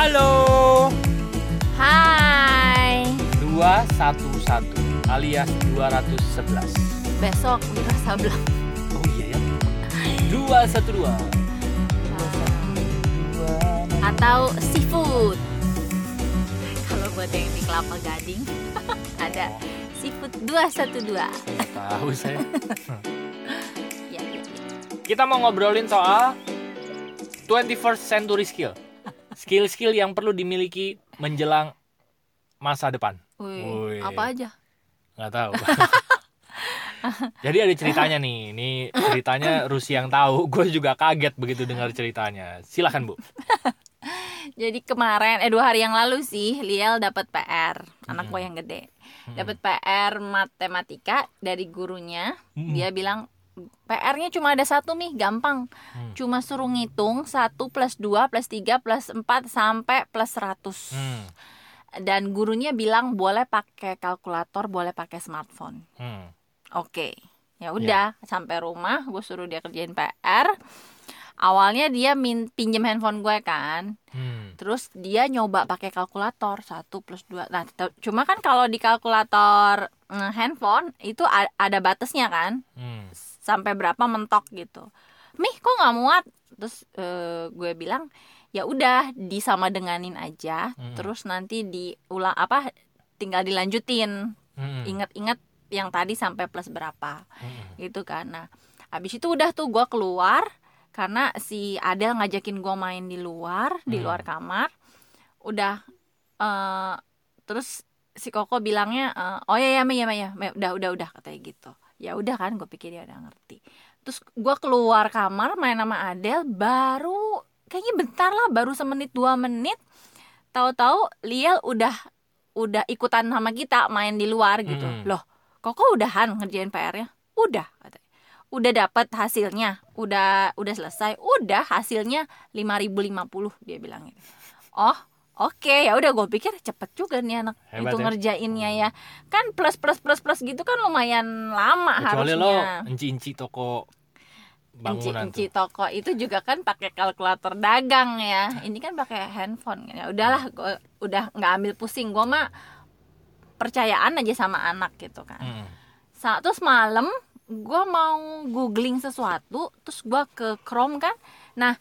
Halo. Hai. 211 alias 211. Besok di Casablanca. Oh iya ya. 212. Atau seafood. Kalau buat yang di Kelapa Gading ada seafood 212. Tahu saya. Ya, ya, ya. Kita mau ngobrolin soal 21st century skill. Skill-skill yang perlu dimiliki menjelang masa depan. Wih, Wih. apa aja? nggak tahu jadi ada ceritanya nih ini ceritanya Rusi yang tahu gue juga kaget begitu dengar ceritanya silahkan bu Jadi kemarin eh dua hari yang lalu sih Liel dapat PR, anak Hmm. gue yang gede. Hmm. Dapat PR matematika dari gurunya. Hmm. Dia bilang PR-nya cuma ada satu nih, gampang. Hmm. Cuma suruh ngitung 1 plus 2 plus 3 plus 4 sampai plus 100. Hmm. Dan gurunya bilang boleh pakai kalkulator, boleh pakai smartphone. Hmm. Oke. Ya udah, sampai rumah gue suruh dia kerjain PR. Awalnya dia min pinjem handphone gue kan. Hmm. Terus dia nyoba pakai kalkulator 1 plus 2 Nah cuma kan kalau di kalkulator mm, handphone itu ada batasnya kan Hmm. Sampai berapa mentok gitu Mih kok nggak muat Terus eh, gue bilang ya udah disama denganin aja Hmm. Terus nanti diulang apa tinggal dilanjutin Hmm. Ingat-ingat yang tadi sampai plus berapa Hmm. gitu kan nah habis itu udah tuh gue keluar karena si Adel ngajakin gue main di luar di Hmm. luar kamar udah eh terus si Koko bilangnya eh, oh ya ya ya ya ya udah udah udah katanya gitu ya udah kan gue pikir dia udah ngerti. Terus gue keluar kamar main sama Adel baru kayaknya bentar lah baru semenit dua menit tahu-tahu Liel udah udah ikutan sama kita main di luar gitu. Hmm. loh Koko udahan ngerjain PR-nya udah udah dapat hasilnya udah udah selesai udah hasilnya 5050 dia bilang gitu. Oh oke ya udah gue pikir cepet juga nih anak Hebat itu ya. ngerjainnya ya. Kan plus plus plus plus gitu kan lumayan lama kecuali lo harusnya. enci-enci toko bangunan Enci-enci tuh. toko itu juga kan pakai kalkulator dagang ya. Ini kan pakai handphone. Ya udahlah gue udah nggak ambil pusing. Gue mah percayaan aja sama anak gitu kan. Hmm. Sa- terus malam gue mau googling sesuatu terus gue ke Chrome kan. Nah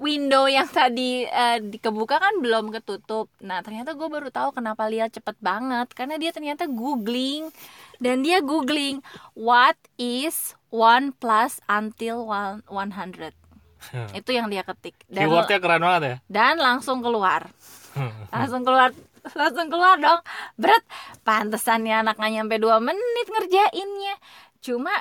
window yang tadi eh, dikebuka kan belum ketutup. Nah ternyata gue baru tahu kenapa Lia cepet banget. Karena dia ternyata googling. Dan dia googling what is one plus until one 100 itu yang dia ketik. Dan, keywordnya keren banget ya? Dan langsung keluar. Langsung keluar langsung keluar dong. Berat pantesannya anak nggak nyampe dua menit ngerjainnya. Cuma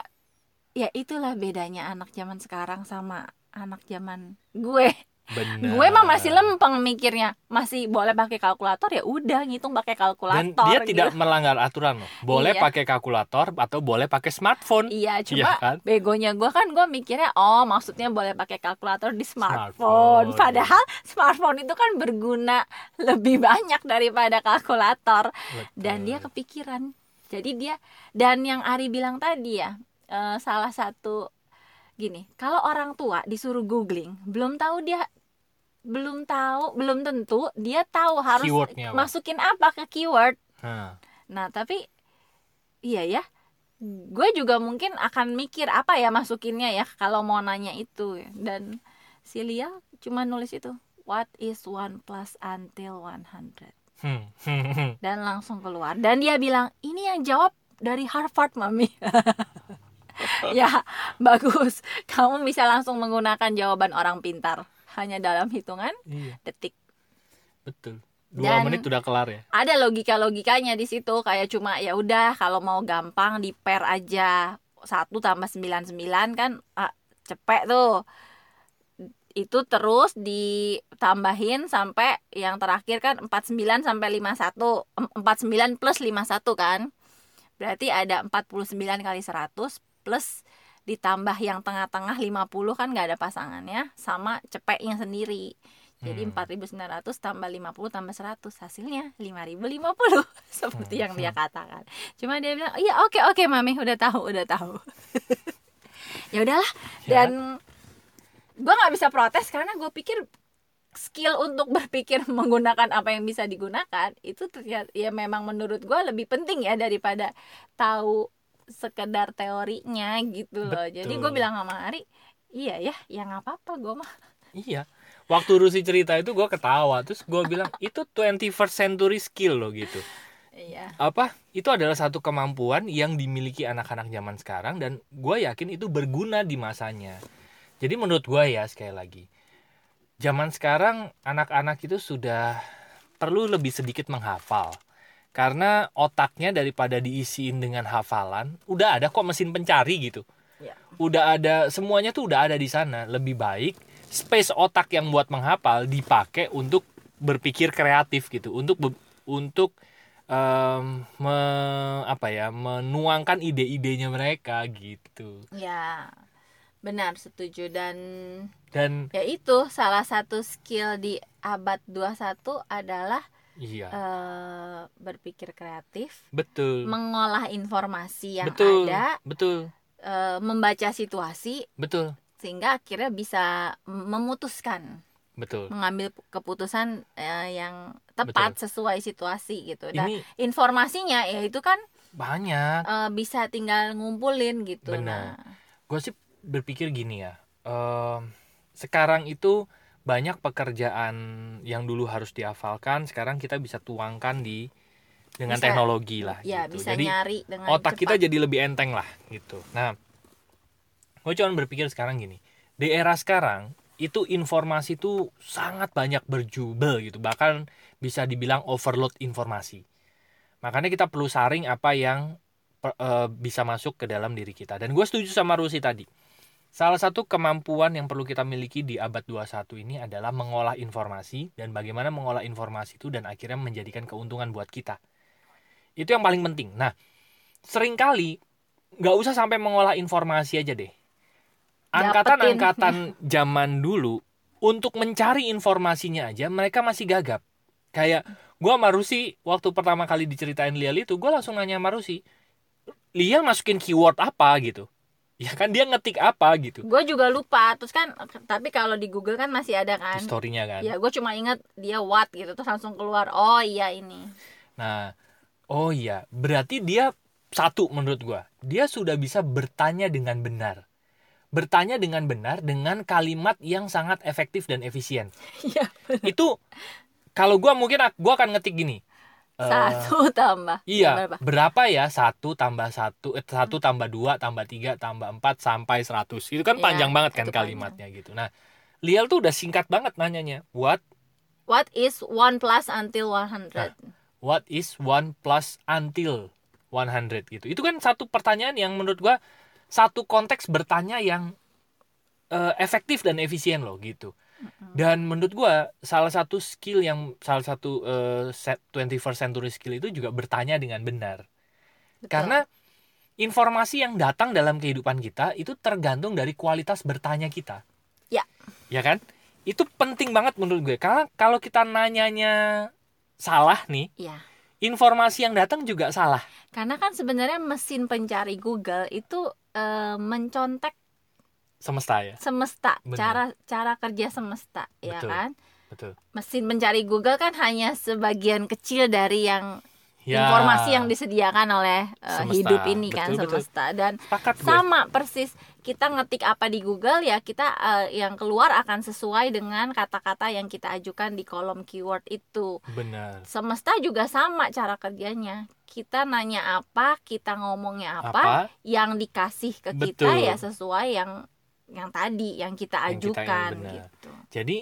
ya itulah bedanya anak zaman sekarang sama anak zaman gue benar gue mah masih lempeng mikirnya masih boleh pakai kalkulator ya udah ngitung pakai dan kalkulator dia gitu. tidak melanggar aturan loh boleh Iya. pakai kalkulator atau boleh pakai smartphone Iya, Iya cuma kan? begonya gue kan gue mikirnya oh maksudnya boleh pakai kalkulator di Smartphone. smartphone. Padahal smartphone itu kan berguna lebih banyak daripada kalkulator. Dan dia Betul. kepikiran. Jadi dia dan yang Ari bilang tadi ya eh, salah satu gini, kalau orang tua disuruh googling belum tahu dia belum tahu belum tentu dia tahu harus Keywordnya apa? masukin apa ke keyword. Nah, Nah, tapi iya ya. Gue juga mungkin akan mikir apa ya masukinnya ya kalau mau nanya itu. Dan si Lia cuma nulis itu. What is one plus until 100? hmm. Dan langsung keluar. Dan dia bilang, ini yang jawab dari Harvard, Mami. ya, bagus. Kamu bisa langsung menggunakan jawaban orang pintar. Hanya dalam hitungan iya. detik. betul. Dua Dan- menit udah kelar ya? ada logika logikanya di situ. Kayak cuma ya udah kalau mau gampang di pair aja. Satu tambah 99 kan ah, cepet tuh. Itu terus ditambahin sampai yang terakhir kan 49 sampai 51 Em- 49 plus 51 kan. Berarti ada 49 kali 100 plus ditambah yang tengah-tengah 50 kan nggak ada pasangannya sama cepeknya sendiri jadi Hmm. 4900 tambah 50 tambah 100 hasilnya 5050 seperti yang dia katakan. Cuma dia bilang, "Iya, oke oke Mami, udah tahu, udah tahu." ya udahlah. Ya. Dan gua nggak bisa protes karena gue pikir skill untuk berpikir menggunakan apa yang bisa digunakan itu ternyata ya memang menurut gue lebih penting ya daripada tahu sekedar teorinya gitu loh jadi gue Betul. bilang sama Ari iya ya ya nggak apa-apa gue mah Iya. Waktu Rusi cerita itu gue ketawa, terus gue bilang itu 21st century skill loh gitu. iya Apa? Itu adalah satu kemampuan yang dimiliki anak-anak zaman sekarang dan gue yakin itu berguna di masanya. Jadi menurut gue ya sekali lagi, zaman sekarang anak-anak itu sudah perlu lebih sedikit menghafal. Karena otaknya daripada diisiin dengan hafalan, udah ada kok mesin pencari gitu. ya. Udah ada semuanya tuh udah ada di sana. Lebih baik space otak yang buat menghafal dipakai untuk berpikir kreatif gitu. Untuk untuk em, me- apa ya menuangkan ide-idenya mereka gitu. Ya benar setuju. Dan dan ya itu salah satu skill di abad 21 adalah iya. Eh, berpikir kreatif. Betul. Mengolah informasi yang betul ada. betul. Eh, membaca situasi. Betul. Sehingga akhirnya bisa memutuskan. Betul. Mengambil keputusan eh, yang tepat sesuai situasi gitu. Dan ini informasinya ya itu kan banyak. eh, bisa tinggal ngumpulin gitu. Benar. nah. Gue sih berpikir gini ya. Em, sekarang itu banyak pekerjaan yang dulu harus dihafalkan sekarang kita bisa tuangkan di dengan Bisa- teknologi lah ya gitu. bisa jadi nyari dengan otak kita cepat. jadi lebih enteng lah gitu. Nah gue cuma berpikir sekarang gini di era sekarang itu informasi tuh sangat banyak berjubel gitu. Bahkan bisa dibilang overload informasi. Makanya kita perlu saring apa yang per- eh, bisa masuk ke dalam diri kita. Dan gue setuju sama Rusi tadi salah satu kemampuan yang perlu kita miliki di abad 21 ini adalah mengolah informasi dan bagaimana mengolah informasi itu dan akhirnya menjadikan keuntungan buat kita. Itu yang paling penting. Nah sering kali nggak usah sampai mengolah informasi aja deh. Angkatan-angkatan zaman dulu untuk mencari informasinya aja mereka masih gagap. Kayak gua sama Rusi waktu pertama kali diceritain Lial itu gua langsung nanya sama Rusi Lial masukin keyword apa? gitu ya kan dia ngetik apa gitu gue juga lupa terus kan tapi kalau di Google kan masih ada kan storynya kan ya gue cuma ingat dia what gitu terus langsung keluar oh iya ini Nah, oh iya, berarti dia satu menurut gua, dia sudah bisa bertanya dengan benar. Bertanya dengan benar dengan kalimat yang sangat efektif dan efisien. Iya, Itu kalau gua mungkin gua akan ngetik gini. Eh, satu tambah Iya, Berapa? berapa ya satu tambah satu, eh, satu tambah dua tambah tiga tambah empat sampai seratus. Itu kan Iya, panjang banget kan panjang. kalimatnya gitu. Nah, Lial tuh udah singkat banget nanyanya. What what is one plus until 100 Nah. what is one plus until 100 gitu. Itu kan satu pertanyaan yang menurut gua satu konteks bertanya yang eh, efektif dan efisien loh gitu. Dan menurut gua salah satu skill yang salah satu eh, set 21st century skill itu juga bertanya dengan benar. Betul. Karena informasi yang datang dalam kehidupan kita itu tergantung dari kualitas bertanya kita. Ya. Ya kan? Itu penting banget menurut gue. Karena kalau kita nanyanya salah nih, ya informasi yang datang juga salah. karena kan sebenarnya mesin pencari Google itu eh, mencontek Semesta ya. semesta Benar. cara cara kerja semesta ya Betul. kan Betul. mesin pencari Google kan hanya sebagian kecil dari yang Ya, informasi yang disediakan oleh eh, Semesta. hidup ini kan Betul, betul. semesta dan sepakat gue. sama persis kita ngetik apa di Google ya kita eh, yang keluar akan sesuai dengan kata-kata yang kita ajukan di kolom keyword itu Benar. semesta juga sama cara kerjanya kita nanya apa kita ngomongnya apa, Apa? yang dikasih ke kita Betul. ya sesuai yang yang tadi yang kita Yang kita- ajukan yang gitu. Jadi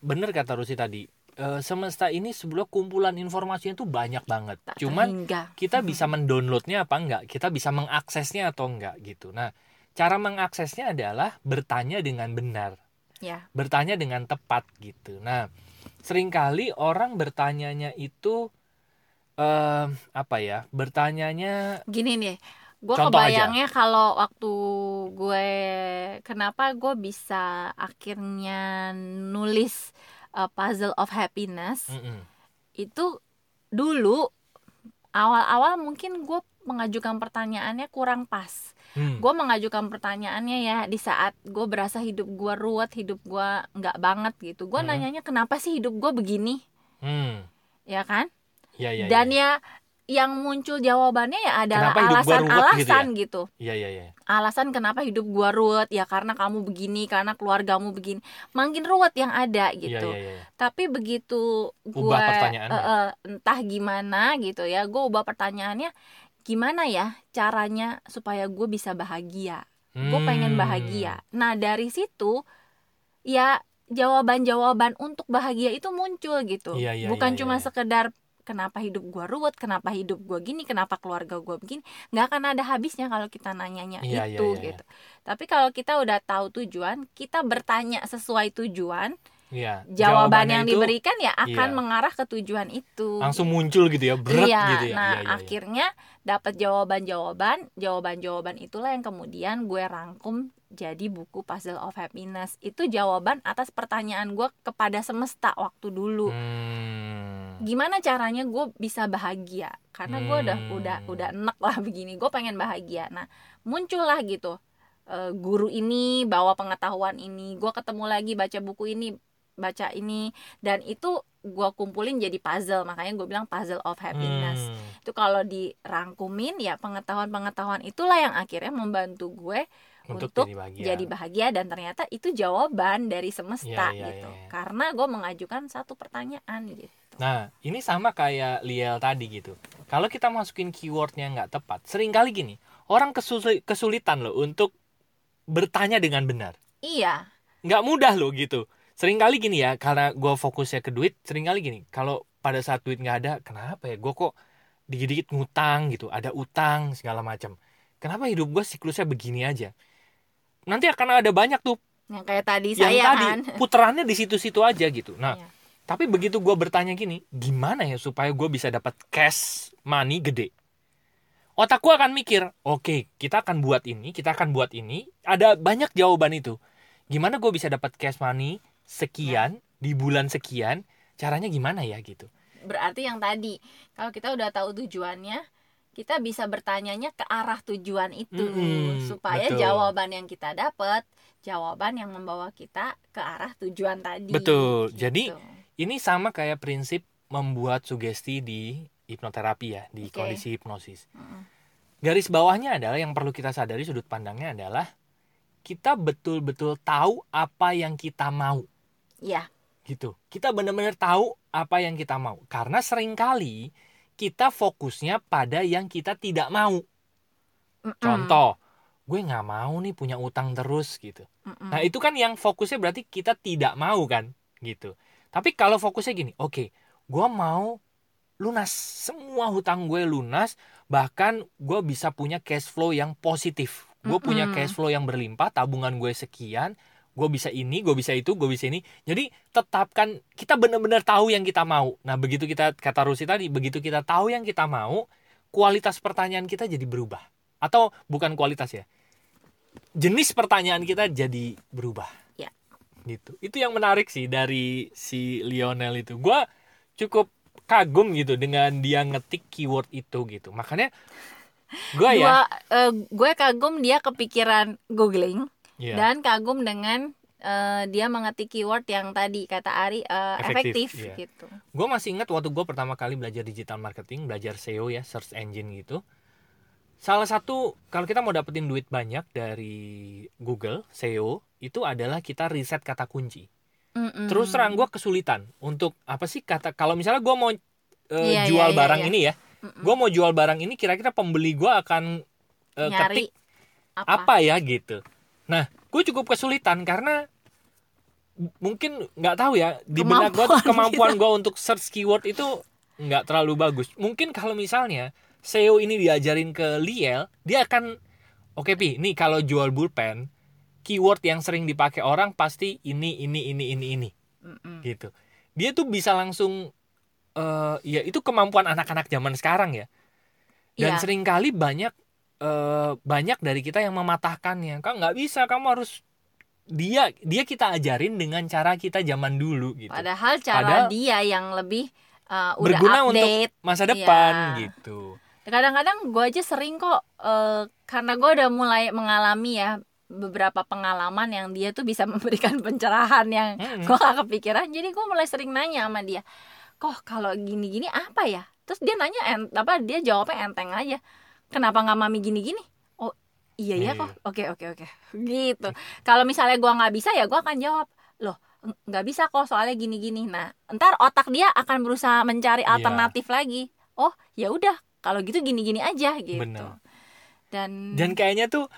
benar kata Rusi tadi. eh, semesta ini sebuah kumpulan informasinya tuh banyak banget. tak Cuman terhingga. kita bisa mendownloadnya apa enggak? Kita bisa mengaksesnya atau enggak gitu. Nah cara mengaksesnya adalah bertanya dengan benar. Ya. Bertanya dengan tepat gitu. Nah sering kali orang bertanyanya itu eh apa ya bertanyanya gini nih gue kebayangnya kalau waktu gue kenapa gue bisa akhirnya nulis uh, puzzle of happiness mm-mm, itu dulu awal-awal mungkin gue mengajukan pertanyaannya kurang pas Hmm. gue mengajukan pertanyaannya ya di saat gue berasa hidup gue ruwet hidup gue nggak banget gitu gue Hmm. nanyanya kenapa sih hidup gue begini Hmm. ya kan Ya, ya, dan ya. ya yang muncul jawabannya ya adalah gua gitu ya? alasan-alasan gitu, Iya, iya, iya. alasan kenapa hidup gue ruwet ya karena kamu begini karena keluargamu begini makin ruwet yang ada Iya, gitu iya, iya. tapi begitu gue Ubah pertanyaannya. entah gimana gitu ya gue ubah pertanyaannya gimana ya caranya supaya gue bisa bahagia gue pengen Hmm. bahagia nah dari situ ya jawaban-jawaban untuk bahagia itu muncul gitu Iya, iya, bukan iya, cuma iya. sekedar kenapa hidup gue ruwet kenapa hidup gue gini kenapa keluarga gue begini nggak akan ada habisnya kalau kita nanyanya Iya, iya, itu iya, iya. gitu tapi kalau kita udah tahu tujuan kita bertanya sesuai tujuan Iya. jawaban yang itu diberikan ya akan iya. mengarah ke tujuan itu langsung muncul gitu ya, berat iya, gitu ya. nah Iya, iya, iya. akhirnya dapat jawaban-jawaban, jawaban-jawaban itulah yang kemudian gue rangkum jadi buku Puzzle of Happiness. Itu jawaban atas pertanyaan gue kepada semesta waktu dulu. Hmm. Gimana caranya gue bisa bahagia? Karena gue udah Hmm. udah udah enek lah begini. Gue pengen bahagia. Nah muncullah gitu eh, guru ini bawa pengetahuan ini. Gue ketemu lagi baca buku ini, baca ini, dan itu gue kumpulin jadi puzzle. Makanya gue bilang Puzzle of Happiness Hmm. itu kalau dirangkumin ya pengetahuan-pengetahuan itulah yang akhirnya membantu gue Untuk, untuk jadi bahagia. jadi bahagia dan ternyata itu jawaban dari semesta Iya, iya, gitu iya. karena gue mengajukan satu pertanyaan gitu Nah, ini sama kayak Liel tadi gitu. Kalau kita masukin keywordnya nggak tepat, sering kali gini, orang kesuli- kesulitan loh untuk bertanya dengan benar. iya Nggak mudah loh gitu. Seringkali gini ya, karena gue fokusnya ke duit, sering kali gini, kalau pada saat duit nggak ada, kenapa ya? Gue kok dikit-dikit ngutang gitu, ada utang segala macam. Kenapa hidup gue siklusnya begini aja? Nanti akan ada banyak tuh yang kayak tadi yang saya tadi kan puterannya di situ-situ aja gitu. Nah, Iya. Tapi begitu gue bertanya gini, gimana ya supaya gue bisa dapat cash money gede? Otak gue akan mikir, oke, kita akan buat ini, kita akan buat ini. Ada banyak jawaban itu. Gimana gue bisa dapat cash money sekian di bulan sekian? Caranya gimana ya gitu? berarti yang tadi kalau kita udah tahu tujuannya kita bisa bertanyanya ke arah tujuan itu Mm-mm, supaya betul. jawaban yang kita dapat jawaban yang membawa kita ke arah tujuan tadi Betul. Gitu. Jadi, Ini sama kayak prinsip membuat sugesti di hipnoterapi ya, di Oke. kondisi hipnosis. Mm-mm. Garis bawahnya adalah yang perlu kita sadari sudut pandangnya adalah kita betul-betul tahu apa yang kita mau ya gitu. Kita benar-benar tahu apa yang kita mau karena sering kali kita fokusnya pada yang kita tidak mau. Mm-mm. Contoh, gue nggak mau nih punya utang terus gitu. Mm-mm. Nah itu kan yang fokusnya berarti kita tidak mau kan gitu. Tapi kalau fokusnya gini, oke, gue mau lunas semua hutang gue lunas, bahkan gue bisa punya cash flow yang positif. Gue punya Mm-mm. cash flow yang berlimpah, tabungan gue sekian, gue bisa ini, gue bisa itu, gue bisa ini. Jadi tetapkan kita benar-benar tahu yang kita mau. Nah begitu kita kata Rusi tadi, begitu kita tahu yang kita mau, kualitas pertanyaan kita jadi berubah. Atau bukan kualitas ya, jenis pertanyaan kita jadi berubah. Gitu. Itu yang menarik sih dari si Lionel itu. Gua cukup kagum gitu dengan dia ngetik keyword itu gitu. Makanya gua ya, Gua, eh, gue kagum dia kepikiran googling Iya. dan kagum dengan eh, dia mengetik keyword yang tadi kata Ari eh, Efektif, efektif, iya. gitu. gue masih ingat waktu gue pertama kali belajar digital marketing, belajar SEO ya, search engine gitu. Salah satu kalau kita mau dapetin duit banyak dari Google SEO itu adalah kita riset kata kunci. Mm-mm. Terus terang gue kesulitan untuk apa sih kata kalau misalnya gue mau eh, Iya, jual iya, iya, barang iya. ini ya, gue mau jual barang ini kira-kira pembeli gue akan nyari ketik apa ya gitu. Nah, gue cukup kesulitan karena mungkin nggak tahu ya di benak gue Kemampuan kemampuan gue untuk search keyword itu nggak terlalu bagus. Mungkin kalau misalnya SEO ini diajarin ke Liel, dia akan oke pi, nih kalau jual pulpen, keyword yang sering dipakai orang pasti ini ini ini ini ini Mm-mm. gitu. Dia tuh bisa langsung eh ya itu kemampuan anak-anak zaman sekarang ya. Dan Iya. sering kali banyak eh, banyak dari kita yang mematahkannya. Kan nggak bisa, kamu harus dia dia kita ajarin dengan cara kita zaman dulu gitu. Padahal cara Padahal dia yang lebih uh, udah berguna untuk update. masa Iya. depan gitu. Kadang-kadang gue aja sering kok eh, karena gue udah mulai mengalami ya beberapa pengalaman yang dia tuh bisa memberikan pencerahan yang Mm-mm. gue gak kepikiran. Jadi gue mulai sering nanya sama dia kok kalau gini-gini apa ya? Terus dia nanya en- apa dia jawabnya enteng aja kenapa nggak mami gini-gini? Oh iya ya Iya, kok. Oke oke oke. Gitu. Kalau misalnya gue nggak bisa ya gue akan jawab loh ng- nggak bisa kok soalnya gini-gini. Nah ntar otak dia akan berusaha mencari Iya. alternatif lagi. Oh ya udah kalau gitu gini-gini aja gitu. Bener. dan dan kayaknya tuh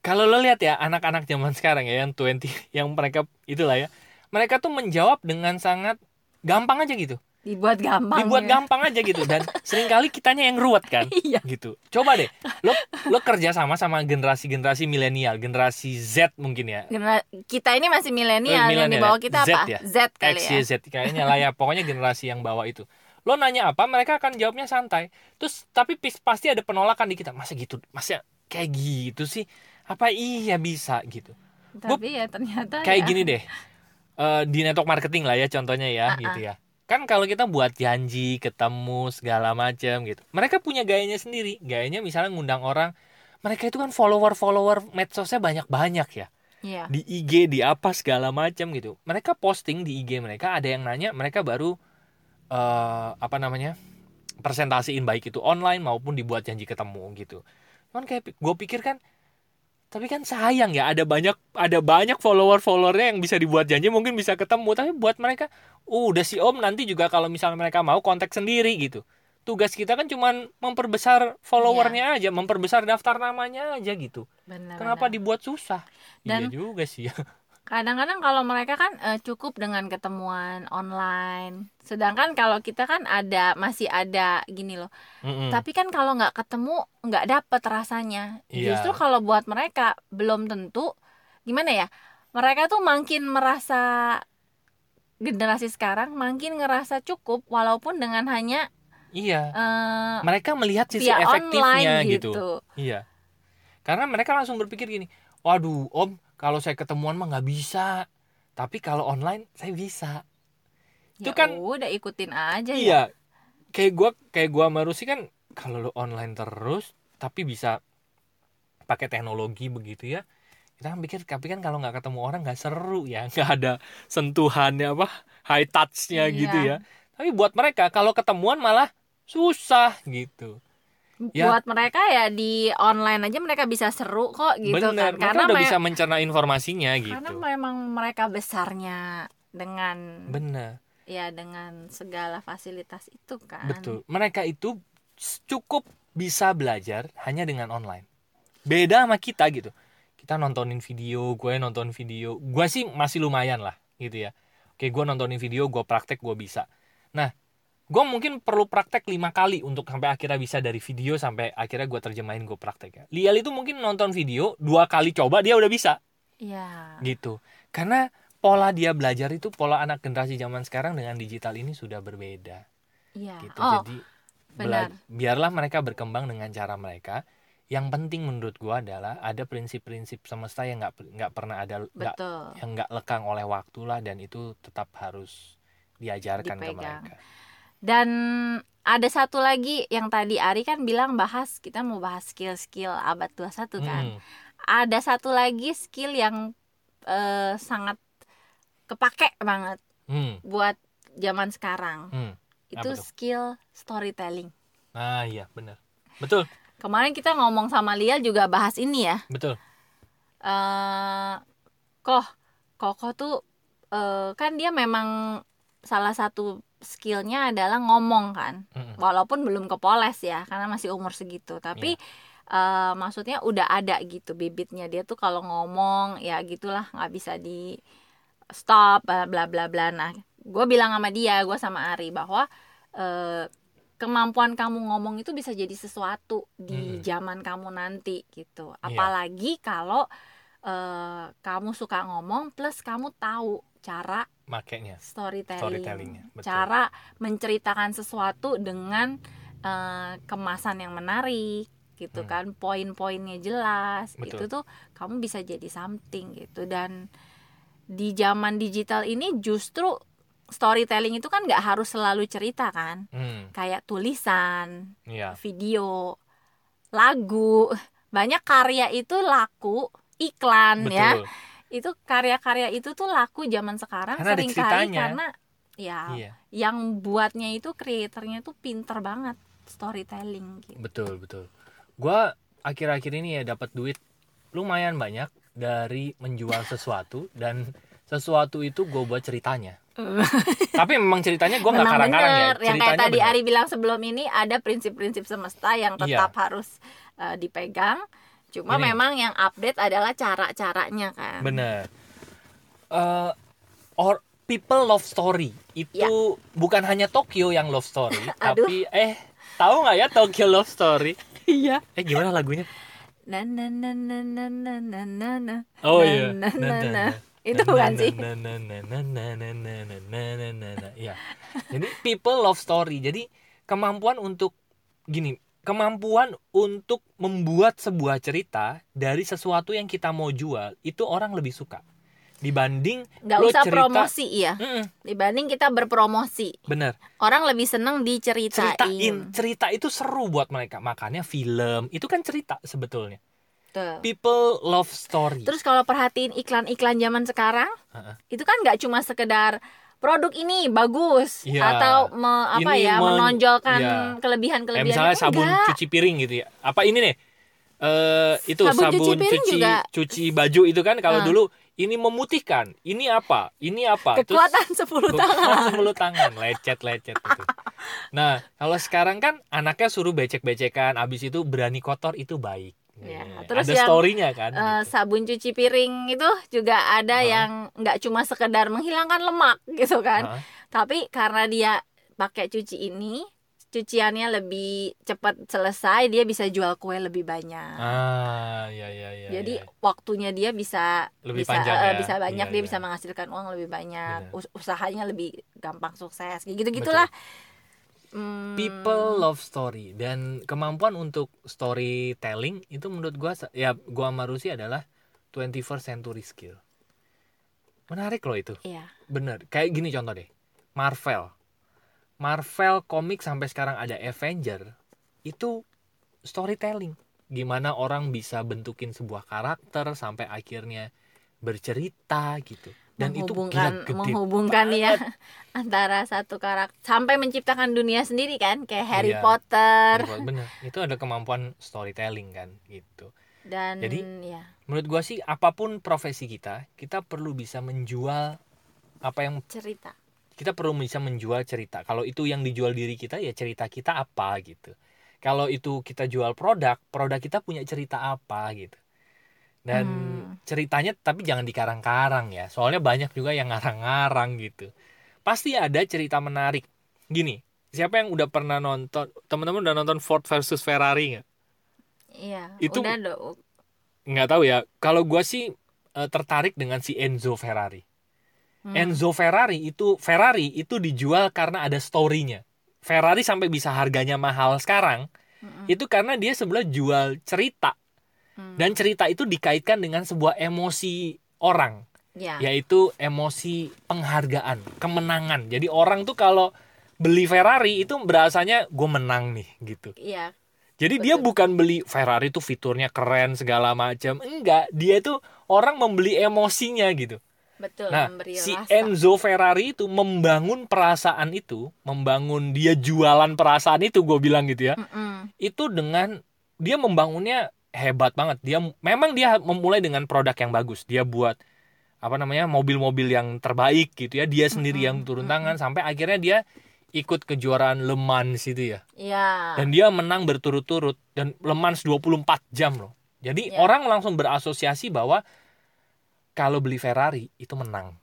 kalau lo lihat ya anak-anak zaman sekarang ya yang 20 yang mereka itulah ya mereka tuh menjawab dengan sangat gampang aja gitu. Dibuat gampang dibuat ya. gampang aja gitu. Dan sering kali kitanya yang ruwet kan iya. gitu. Coba deh lo lo kerja sama sama generasi generasi milenial generasi Z mungkin ya. Genera- kita ini masih milenial Eh, yang di milenial bawah ya. kita Z apa? ya? Z kali X ya. Z kayaknya lah ya. Pokoknya generasi yang bawah itu lo nanya apa mereka akan jawabnya santai. Terus tapi pasti ada penolakan di kita masa gitu? Masa kayak gitu sih? Apa iya bisa gitu? Tapi ya ternyata kayak ya. gini deh. Eh, di network marketing lah ya contohnya ya Ah, gitu ya. Kan kalau kita buat janji ketemu segala macam gitu. Mereka punya gayanya sendiri. Gayanya misalnya ngundang orang mereka itu kan follower follower medsosnya banyak banyak ya. Iya. di IG di apa segala macam gitu. Mereka posting di IG mereka ada yang nanya mereka baru eh apa namanya presentasiin baik itu online maupun dibuat janji ketemu gitu. Cuman kayak gue pikir kan tapi kan sayang ya ada banyak ada banyak follower followernya yang bisa dibuat janji mungkin bisa ketemu tapi buat mereka uh, udah si om. Nanti juga kalau misalnya mereka mau kontak sendiri gitu. Tugas kita kan cuman memperbesar followernya aja memperbesar daftar namanya aja gitu. Benar kenapa dibuat susah? Dan- iya juga sih ya kadang-kadang kalau mereka kan eh, cukup dengan ketemuan online sedangkan kalau kita kan ada masih ada gini loh Mm-mm. tapi kan kalau nggak ketemu nggak dapet rasanya Iya. justru kalau buat mereka belum tentu gimana ya mereka tuh makin merasa generasi sekarang makin ngerasa cukup walaupun dengan hanya iya eh, mereka melihat sisi efektifnya gitu. gitu. Iya. Karena mereka langsung berpikir gini, waduh om kalau saya ketemuan mah nggak bisa, tapi kalau online saya bisa. Itu Ya kan- udah ikutin aja ya Iya. Kayak gua kayak gua sama Rusi kan kalau lo online terus tapi bisa pakai teknologi begitu ya. Kita kan pikir tapi kan kalau nggak ketemu orang nggak seru ya, nggak ada sentuhannya apa high touchnya Iya. gitu ya. Tapi buat mereka kalau ketemuan malah susah gitu. Ya. buat mereka ya di online aja mereka bisa seru kok gitu Bener, kan mereka karena udah bisa mencerna informasinya karena gitu. memang mereka besarnya dengan Bener, ya dengan segala fasilitas itu kan betul. Mereka itu cukup bisa belajar hanya dengan online. Beda sama kita gitu. Kita nontonin video, gue nonton video. Gue sih masih lumayan lah gitu ya. Oke, gue nontonin video, gue praktek, gue bisa. Nah, gue mungkin perlu praktek lima kali untuk sampai akhirnya bisa dari video sampai akhirnya gue terjemahin gue praktek ya. Lial itu mungkin nonton video dua kali coba dia udah bisa. Iya. gitu karena pola dia belajar itu pola anak generasi zaman sekarang dengan digital ini sudah berbeda Iya. gitu Oh, jadi benar. biarlah mereka berkembang dengan cara mereka yang penting menurut gua adalah ada prinsip-prinsip semesta yang nggak nggak pernah ada betul. yang nggak lekang oleh waktu lah dan itu tetap harus diajarkan ke Dipegang. mereka Dan ada satu lagi yang tadi Ari kan bilang bahas kita mau bahas skill-skill abad 21 kan. Hmm, Ada satu lagi skill yang eh, sangat kepake banget hmm, buat zaman sekarang. hmm. Itu Apa skill storytelling. nah iya benar betul Kemarin kita ngomong sama Lial juga bahas ini ya. betul eh koh Koko tuh eh, kan dia memang salah satu skillnya adalah ngomong kan Mm-mm. walaupun belum kepoles ya karena masih umur segitu tapi eh, maksudnya udah ada gitu bibitnya dia tuh kalau ngomong ya gitulah nggak bisa di stop bla bla bla nah gue bilang sama dia gue sama Ari bahwa eh, kemampuan kamu ngomong itu bisa jadi sesuatu di Mm-mm. zaman kamu nanti gitu Iya. apalagi kalau eh, kamu suka ngomong plus kamu tahu cara makanya storytelling, Storytellingnya, betul. cara menceritakan sesuatu dengan eh, kemasan yang menarik gitu Hmm. kan poin-poinnya jelas Betul. itu tuh kamu bisa jadi something gitu dan di zaman digital ini justru storytelling itu kan nggak harus selalu cerita kan Hmm, kayak tulisan iya. video lagu banyak karya itu laku iklan ya Betul. Itu karya-karya itu tuh laku zaman sekarang Karena sering kali ceritanya. karena ya Iya, yang buatnya itu kreatornya tuh pinter banget storytelling gitu. betul, betul. Gua akhir-akhir ini ya dapat duit lumayan banyak dari menjual sesuatu dan sesuatu itu gue buat ceritanya. Tapi memang ceritanya gue nggak karang-karang ya. bener yang kayak Ceritanya tadi bener. Ari bilang sebelum ini ada prinsip-prinsip semesta yang Iya. tetap harus eh, dipegang cuma Ini. memang yang update adalah cara-caranya kan Bener. Eh, or people love story itu bukan hanya Tokyo yang love story, Ya. Tapi eh tahu nggak ya Tokyo love story? iya Eh gimana lagunya? na na na na na na na na na Oh iya. na, na, Na. Itu bukan sih? na, na, na, na, na, na, na, na, na, na, na, na. Iya. Jadi people love story. Jadi kemampuan untuk gini, kemampuan untuk membuat sebuah cerita dari sesuatu yang kita mau jual itu orang lebih suka. Dibanding nggak lo usah cerita- promosi ya Mm-mm, dibanding kita berpromosi. Bener. Orang lebih seneng diceritain. Ceritain. Cerita itu seru buat mereka. Makanya film itu kan cerita sebetulnya. People love story. Terus kalau perhatiin iklan-iklan zaman sekarang Heeh. itu kan nggak cuma sekedar produk ini bagus Iya. atau me- apa Ini ya men- menonjolkan iya. kelebihan-kelebihan Kayak misalnya sabun Enggak. cuci piring gitu ya. Apa ini nih? Eh itu Sabun sabun, cuci cuci juga. cuci baju itu kan kalau Ah. dulu ini memutihkan. Ini apa? Ini apa? kekuatan 10 tangan 10 tangan, lecet-lecet itu. Nah, kalau sekarang kan anaknya suruh becek-becekan, abis itu berani kotor itu baik. Ya, Eh, terus ada yang, story-nya kan. Eh, gitu. sabun cuci piring itu juga ada Ah. yang nggak cuma sekedar menghilangkan lemak gitu kan Ah, tapi karena dia pakai cuci ini cuciannya lebih cepat selesai dia bisa jual kue lebih banyak Ah, ya ya ya. jadi ya. waktunya dia bisa Lebih bisa panjang eh, ya. bisa banyak Iya, dia iya. bisa menghasilkan uang lebih banyak. Us- usahanya lebih gampang sukses kayak gitu gitulah Hmm, People love story dan kemampuan untuk storytelling itu menurut gua ya gua sama Rusi adalah 21st century skill. Menarik loh itu. iya Bener. Kayak gini contoh deh. Marvel. Marvel komik sampai sekarang ada Avenger itu storytelling. Gimana orang bisa bentukin sebuah karakter sampai akhirnya bercerita gitu. Dan itu menghubungkan gila gede menghubungkan ya antara satu karakter sampai menciptakan dunia sendiri kan kayak Harry Iya. Potter Bener. Itu ada kemampuan storytelling kan gitu. dan Jadi, ya menurut gua sih apa pun profesi kita kita perlu bisa menjual apa yang cerita kita perlu bisa menjual cerita kalau itu yang dijual diri kita ya cerita kita apa gitu kalau itu kita jual produk produk kita punya cerita apa gitu dan Hmm. ceritanya tapi jangan dikarang-karang ya soalnya banyak juga yang ngarang-ngarang gitu pasti ada cerita menarik gini siapa yang udah pernah nonton teman-teman udah nonton Ford versus Ferrari nggak iya Itu- udah dong nggak tahu ya kalau gua sih eh, tertarik dengan si Enzo Ferrari Hmm. Enzo Ferrari itu Ferrari itu dijual karena ada story-nya. Ferrari sampai bisa harganya mahal sekarang Mm-mm. itu karena dia sebelah jual cerita Hmm. dan cerita itu dikaitkan dengan sebuah emosi orang ya yaitu emosi penghargaan, kemenangan. Jadi orang tuh kalau beli Ferrari itu berasanya gue menang nih gitu. iya Jadi dia Betul. bukan beli Ferrari tuh fiturnya keren segala macam. Enggak, dia tuh orang membeli emosinya gitu. betul Nah, si rasa Enzo Ferrari itu membangun perasaan itu, membangun dia jualan perasaan itu, gue bilang gitu ya. Mm-mm. Itu dengan dia membangunnya hebat banget. Dia memang dia memulai dengan produk yang bagus. Dia buat apa namanya mobil-mobil yang terbaik gitu ya. Dia sendiri yang turun tangan sampai akhirnya dia ikut kejuaraan Le Mans itu ya. iya Dan dia menang berturut-turut dan Le Mans 24 jam loh. Jadi Ya. orang langsung berasosiasi bahwa kalau beli Ferrari itu menang.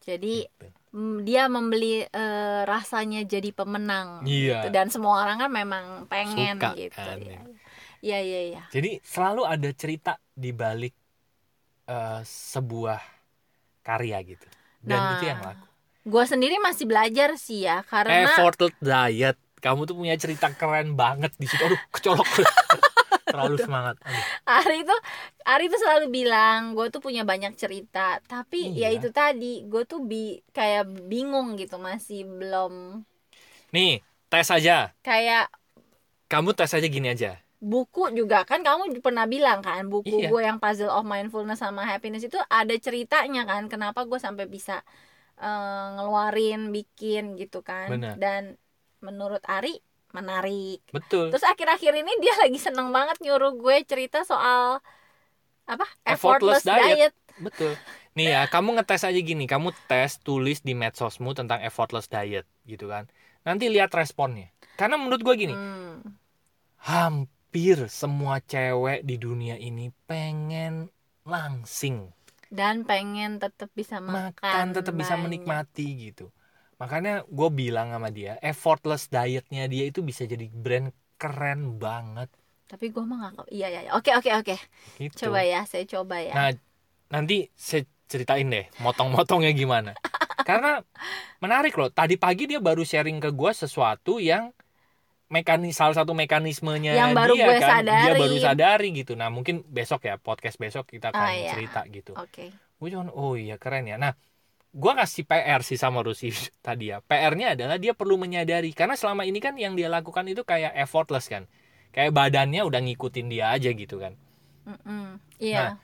jadi Gitu. mm, dia membeli eh, rasanya jadi pemenang Iya. gitu. dan semua orang kan memang pengen Suka gitu kan, ya. Ya. Iya iya iya. Jadi selalu ada cerita di balik eh, sebuah karya gitu. Dan Nah, itu yang laku. Gua sendiri masih belajar sih ya karena Effortless diet. Kamu tuh punya cerita keren banget di situ. Aduh, kecolok. terlalu semangat Aduh. Ari tuh Ari tuh selalu bilang gue tuh punya banyak cerita tapi ya Iya. itu tadi gue tuh bi kayak bingung gitu masih belum nih tes aja kayak kamu tes aja gini aja buku juga kan kamu pernah bilang kan buku Iya. gue yang puzzle of mindfulness sama happiness itu ada ceritanya kan kenapa gue sampai bisa eh, ngeluarin bikin gitu kan Benar. dan menurut Ari menarik betul terus akhir-akhir ini dia lagi seneng banget nyuruh gue cerita soal apa Effortless effortless, diet. diet. betul nih ya kamu ngetes aja gini kamu tes tulis di medsosmu tentang effortless diet gitu kan nanti lihat responnya karena menurut gue gini Hmm. hampir semua cewek di dunia ini pengen langsing. Dan pengen tetap bisa makan, makan tetap bisa menikmati gitu. Makanya gue bilang sama dia effortless dietnya dia itu bisa jadi brand keren banget. Tapi gue mah gak iya iya iya. oke oke oke. Gitu. Coba ya saya coba ya. Nah nanti saya ceritain deh motong-motongnya gimana. Karena menarik loh tadi pagi dia baru sharing ke gue sesuatu yang mekanis salah satu mekanismenya Yang baru dia gue kan. Dia sadari. baru sadari gitu. Nah mungkin besok ya podcast besok kita akan Ah, iya. cerita gitu. Oke. Gue cuman oh iya keren ya. Nah gue kasih PR sih sama Rusi tadi ya. PR-nya adalah dia perlu menyadari. Karena selama ini kan yang dia lakukan itu kayak effortless kan. Kayak badannya udah ngikutin dia aja gitu kan. Mm-mm. iya.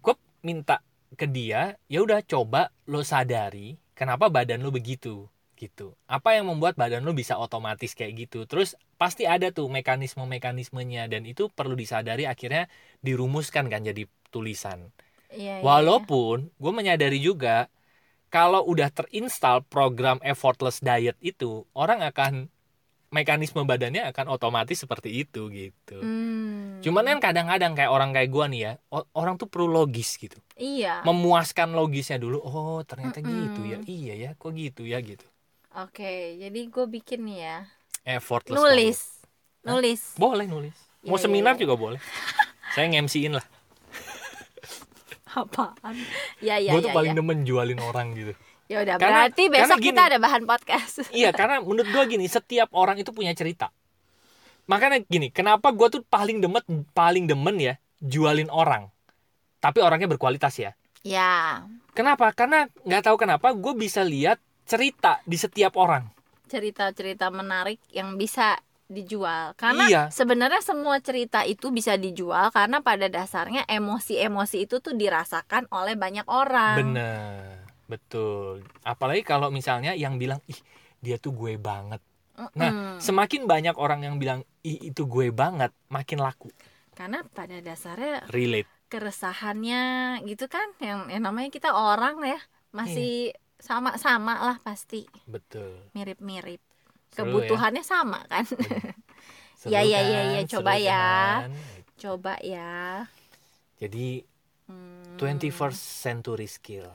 Gue minta ke dia ya udah coba lo sadari kenapa badan lo begitu gitu. Apa yang membuat badan lo bisa otomatis kayak gitu? Terus pasti ada tuh mekanisme mekanismenya dan itu perlu disadari akhirnya dirumuskan kan jadi tulisan. Iya, iya, walaupun gue menyadari juga kalau udah terinstall program effortless diet itu orang akan mekanisme badannya akan otomatis seperti itu gitu. Iya. Hmm. cuman kan kadang-kadang kayak orang kayak gue nih ya orang tuh perlu logis gitu. Iya. Memuaskan logisnya dulu oh ternyata Mm-mm. gitu ya iya ya kok gitu ya gitu oke jadi gue bikin nih ya. Effortless nulis. Hah? nulis. Boleh nulis. Mau Iya, seminar iya, iya. juga boleh. Saya nge-MC-in lah. Apaan? Ya ya gue ya tuh paling ya. demen jualin orang gitu. Ya udah Karena- berarti karena besok gini. kita ada bahan podcast. Iya karena menurut gue gini setiap orang itu punya cerita. Makanya gini kenapa gue tuh paling demen paling demen ya jualin orang. Tapi orangnya berkualitas ya. Ya. Kenapa? Karena nggak tahu kenapa gue bisa lihat cerita di setiap orang. Cerita-cerita menarik yang bisa dijual. Karena Iya. sebenarnya semua cerita itu bisa dijual karena pada dasarnya emosi-emosi itu tuh dirasakan oleh banyak orang. Bener. Betul. Apalagi kalau misalnya yang bilang ih dia tuh gue banget. Nah Mm-mm. semakin banyak orang yang bilang ih itu gue banget makin laku. Karena pada dasarnya relate. keresahannya gitu kan yang, yang namanya kita orang ya masih Iya. Sama-sama lah pasti. Betul. Mirip-mirip. Seru kebutuhannya sama kan? Seru Ya, ya, kan? ya, ya, Seru coba ya. kan? coba ya. Jadi Hmm. 21st century skill.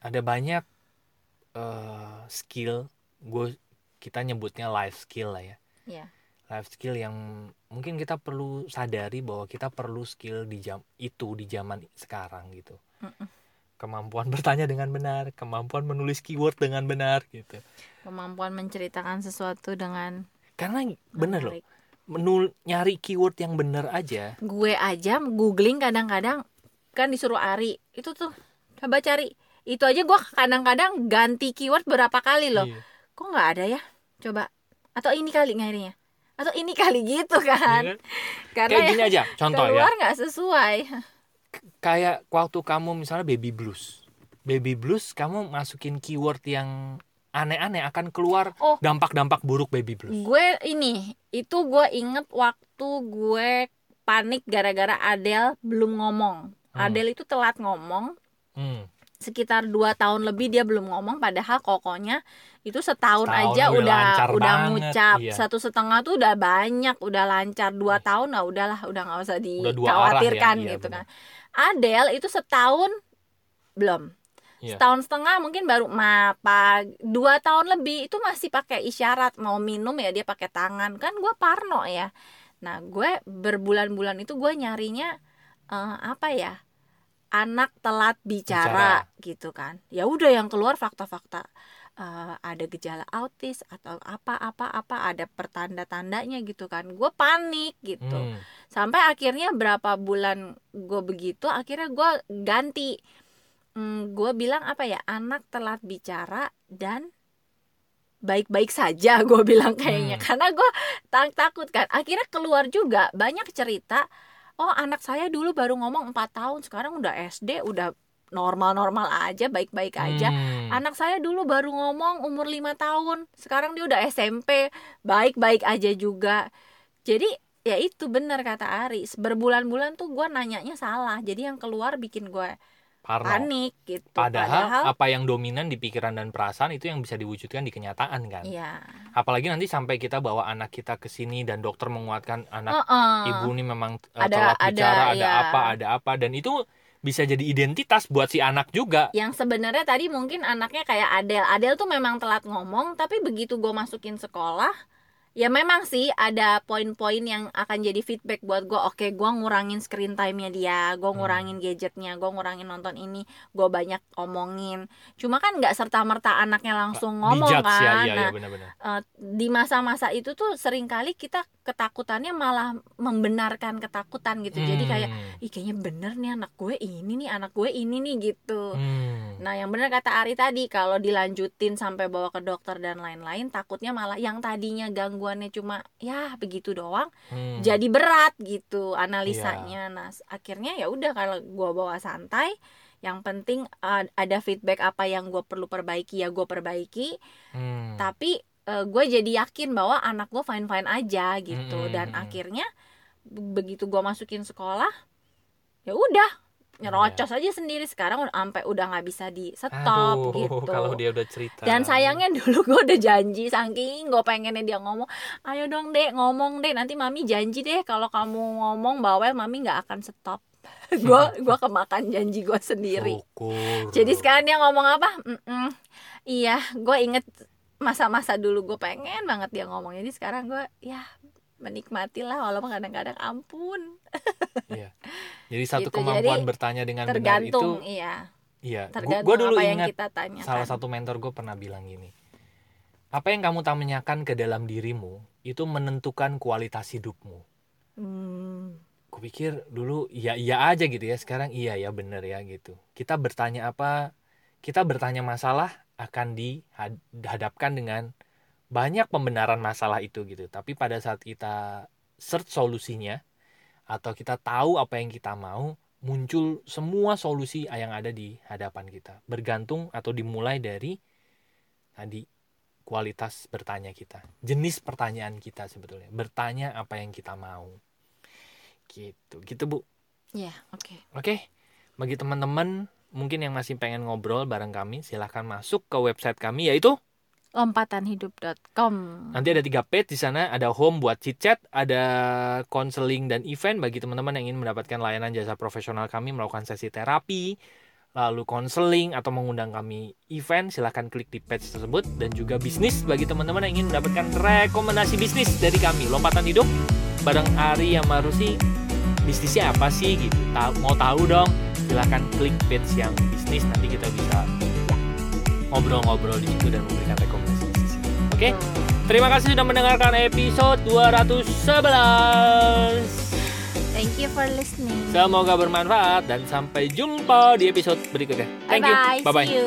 Ada banyak eh, skill. Gue kita nyebutnya life skill lah ya. Ya life skill yang mungkin kita perlu sadari bahwa kita perlu skill di jam itu di zaman sekarang gitu. Mm-mm. Kemampuan bertanya dengan benar kemampuan menulis keyword dengan benar gitu. Kemampuan menceritakan sesuatu dengan karena bener loh menul nyari keyword yang benar aja. Gue aja googling kadang-kadang kan disuruh Ari itu tuh coba cari. Itu aja gue kadang-kadang ganti keyword berapa kali loh. Iya. kok nggak ada ya? Coba. Atau ini kali ngirinya atau ini kali gitu kan. Iya. Kan? karena kayak ya gini aja contoh ya. keluar nggak sesuai kayak waktu kamu misalnya baby blues baby blues kamu masukin keyword yang aneh-aneh akan keluar Oh. dampak-dampak buruk baby blues gue ini itu gue inget waktu gue panik gara-gara Adele belum ngomong Hmm. Adele itu telat ngomong Hmm. sekitar dua tahun lebih dia belum ngomong padahal kokonya itu setahun, Setahun aja udah udah udah banget, ngucap iya. satu setengah tuh udah banyak udah lancar dua tahun lah udahlah udah nggak usah ya, dikhawatirkan iya, gitu benar. kan Adele itu setahun belum. Iya. setahun setengah mungkin baru mapa dua tahun lebih itu masih pakai isyarat mau minum ya dia pakai tangan. Kan gue parno ya. Nah gue berbulan-bulan itu gue nyarinya eh, apa ya anak telat bicara, gitu kan. Ya udah yang keluar fakta-fakta eh, ada gejala autis atau apa apa apa ada pertanda tandanya gitu kan. Gue panik gitu. Hmm. sampai akhirnya berapa bulan gue begitu akhirnya gue ganti. Gue bilang apa ya anak telat bicara dan baik-baik saja gue bilang kayaknya. Hmm. karena gue tak takut kan. Akhirnya keluar juga banyak cerita oh anak saya dulu baru ngomong 4 tahun sekarang udah SD udah normal-normal aja baik-baik aja Hmm. Anak saya dulu baru ngomong umur lima tahun, sekarang dia udah SMP, baik-baik aja juga. Jadi ya itu benar kata Ari, berbulan-bulan tuh gue nanyanya salah, jadi yang keluar bikin gue Parno. panik gitu. Padahal, apa yang dominan di pikiran dan perasaan itu yang bisa diwujudkan di kenyataan kan. iya, Apalagi nanti sampai kita bawa anak kita ke sini dan dokter menguatkan anak Heeh. ibu ini memang uh, Ada- telat ada, bicara, ada iya. apa, ada apa dan itu bisa jadi identitas buat si anak juga. yang sebenarnya tadi mungkin anaknya kayak Adel, Adel tuh memang telat ngomong, tapi begitu gue masukin sekolah, ya memang sih ada poin-poin yang akan jadi feedback buat gue oke gue ngurangin screen time-nya dia gue Hmm. ngurangin gadgetnya gue ngurangin nonton ini gue banyak omongin cuma kan nggak serta merta anaknya langsung ngomong Dijudge kan ya, iya, nah iya di masa-masa itu tuh sering kali kita ketakutannya malah membenarkan ketakutan gitu jadi kayak Hmm. ih kayaknya bener nih anak gue ini nih anak gue ini nih gitu Hmm. Nah, yang benar kata Ari tadi, kalau dilanjutin sampai bawa ke dokter dan lain-lain, takutnya malah yang tadinya gangguannya cuma ya begitu doang, Hmm. jadi berat gitu analisanya. Nah, s- akhirnya ya udah kalau gua bawa santai, yang penting uh, ada feedback apa yang gue perlu perbaiki ya gue perbaiki. Hmm. Tapi gue jadi yakin bahwa anak gue fine fine aja gitu. Mm, Dan mm, mm. akhirnya be- begitu gue masukin sekolah, ya udah nyerocos aja sendiri sekarang udah sampai udah nggak bisa di stop Aduh, gitu. kalau dia udah cerita. dan sayangnya dulu gue udah janji saking gue pengennya dia ngomong ayo dong dek ngomong deh nanti mami janji deh kalau kamu ngomong bawel mami nggak akan stop. Gue gua kemakan janji gue sendiri. Syukur. jadi sekarang dia ngomong apa? "Mm-mm, iya gue inget masa-masa dulu gue pengen banget dia ngomong. Jadi sekarang gue ya menikmati lah walaupun kadang-kadang ampun Iya. Jadi satu Gitu, kemampuan jadi bertanya dengan benar itu tergantung iya iya. Gua, tergantung gua dulu apa yang ingat kita tanyakan salah satu mentor gue pernah bilang gini. Apa yang kamu tanyakan ke dalam dirimu itu menentukan kualitas hidupmu. Hmm, Kupikir dulu iya iya aja gitu ya. Sekarang iya ya bener ya gitu. Kita bertanya apa? Kita bertanya masalah akan dihadapkan dengan banyak pembenaran masalah itu gitu. Tapi pada saat kita search solusinya atau kita tahu apa yang kita mau, muncul semua solusi yang ada di hadapan kita. Bergantung atau dimulai dari tadi kualitas bertanya kita. Jenis pertanyaan kita sebetulnya. Bertanya apa yang kita mau. Gitu. Gitu, Bu. ya oke Oke, bagi teman-teman mungkin yang masih pengen ngobrol bareng kami, silahkan masuk ke website kami yaitu lompatanhidup.com nanti ada tiga page di sana, ada home buat chit chat, ada konseling dan event bagi teman-teman yang ingin mendapatkan layanan jasa profesional kami melakukan sesi terapi, lalu konseling atau mengundang kami event, silahkan klik di page tersebut. Dan juga bisnis bagi teman-teman yang ingin mendapatkan rekomendasi bisnis dari kami, lompatan hidup bareng Ari yang Marusi bisnisnya apa sih gitu? Mau tahu dong? Silahkan klik page yang bisnis. Nanti kita bisa ngobrol-ngobrol di situ dan memberikan rekomendasi oke terima kasih sudah mendengarkan episode 211 Thank you for listening. semoga bermanfaat dan sampai jumpa di episode berikutnya Bye thank you bye. bye bye See you.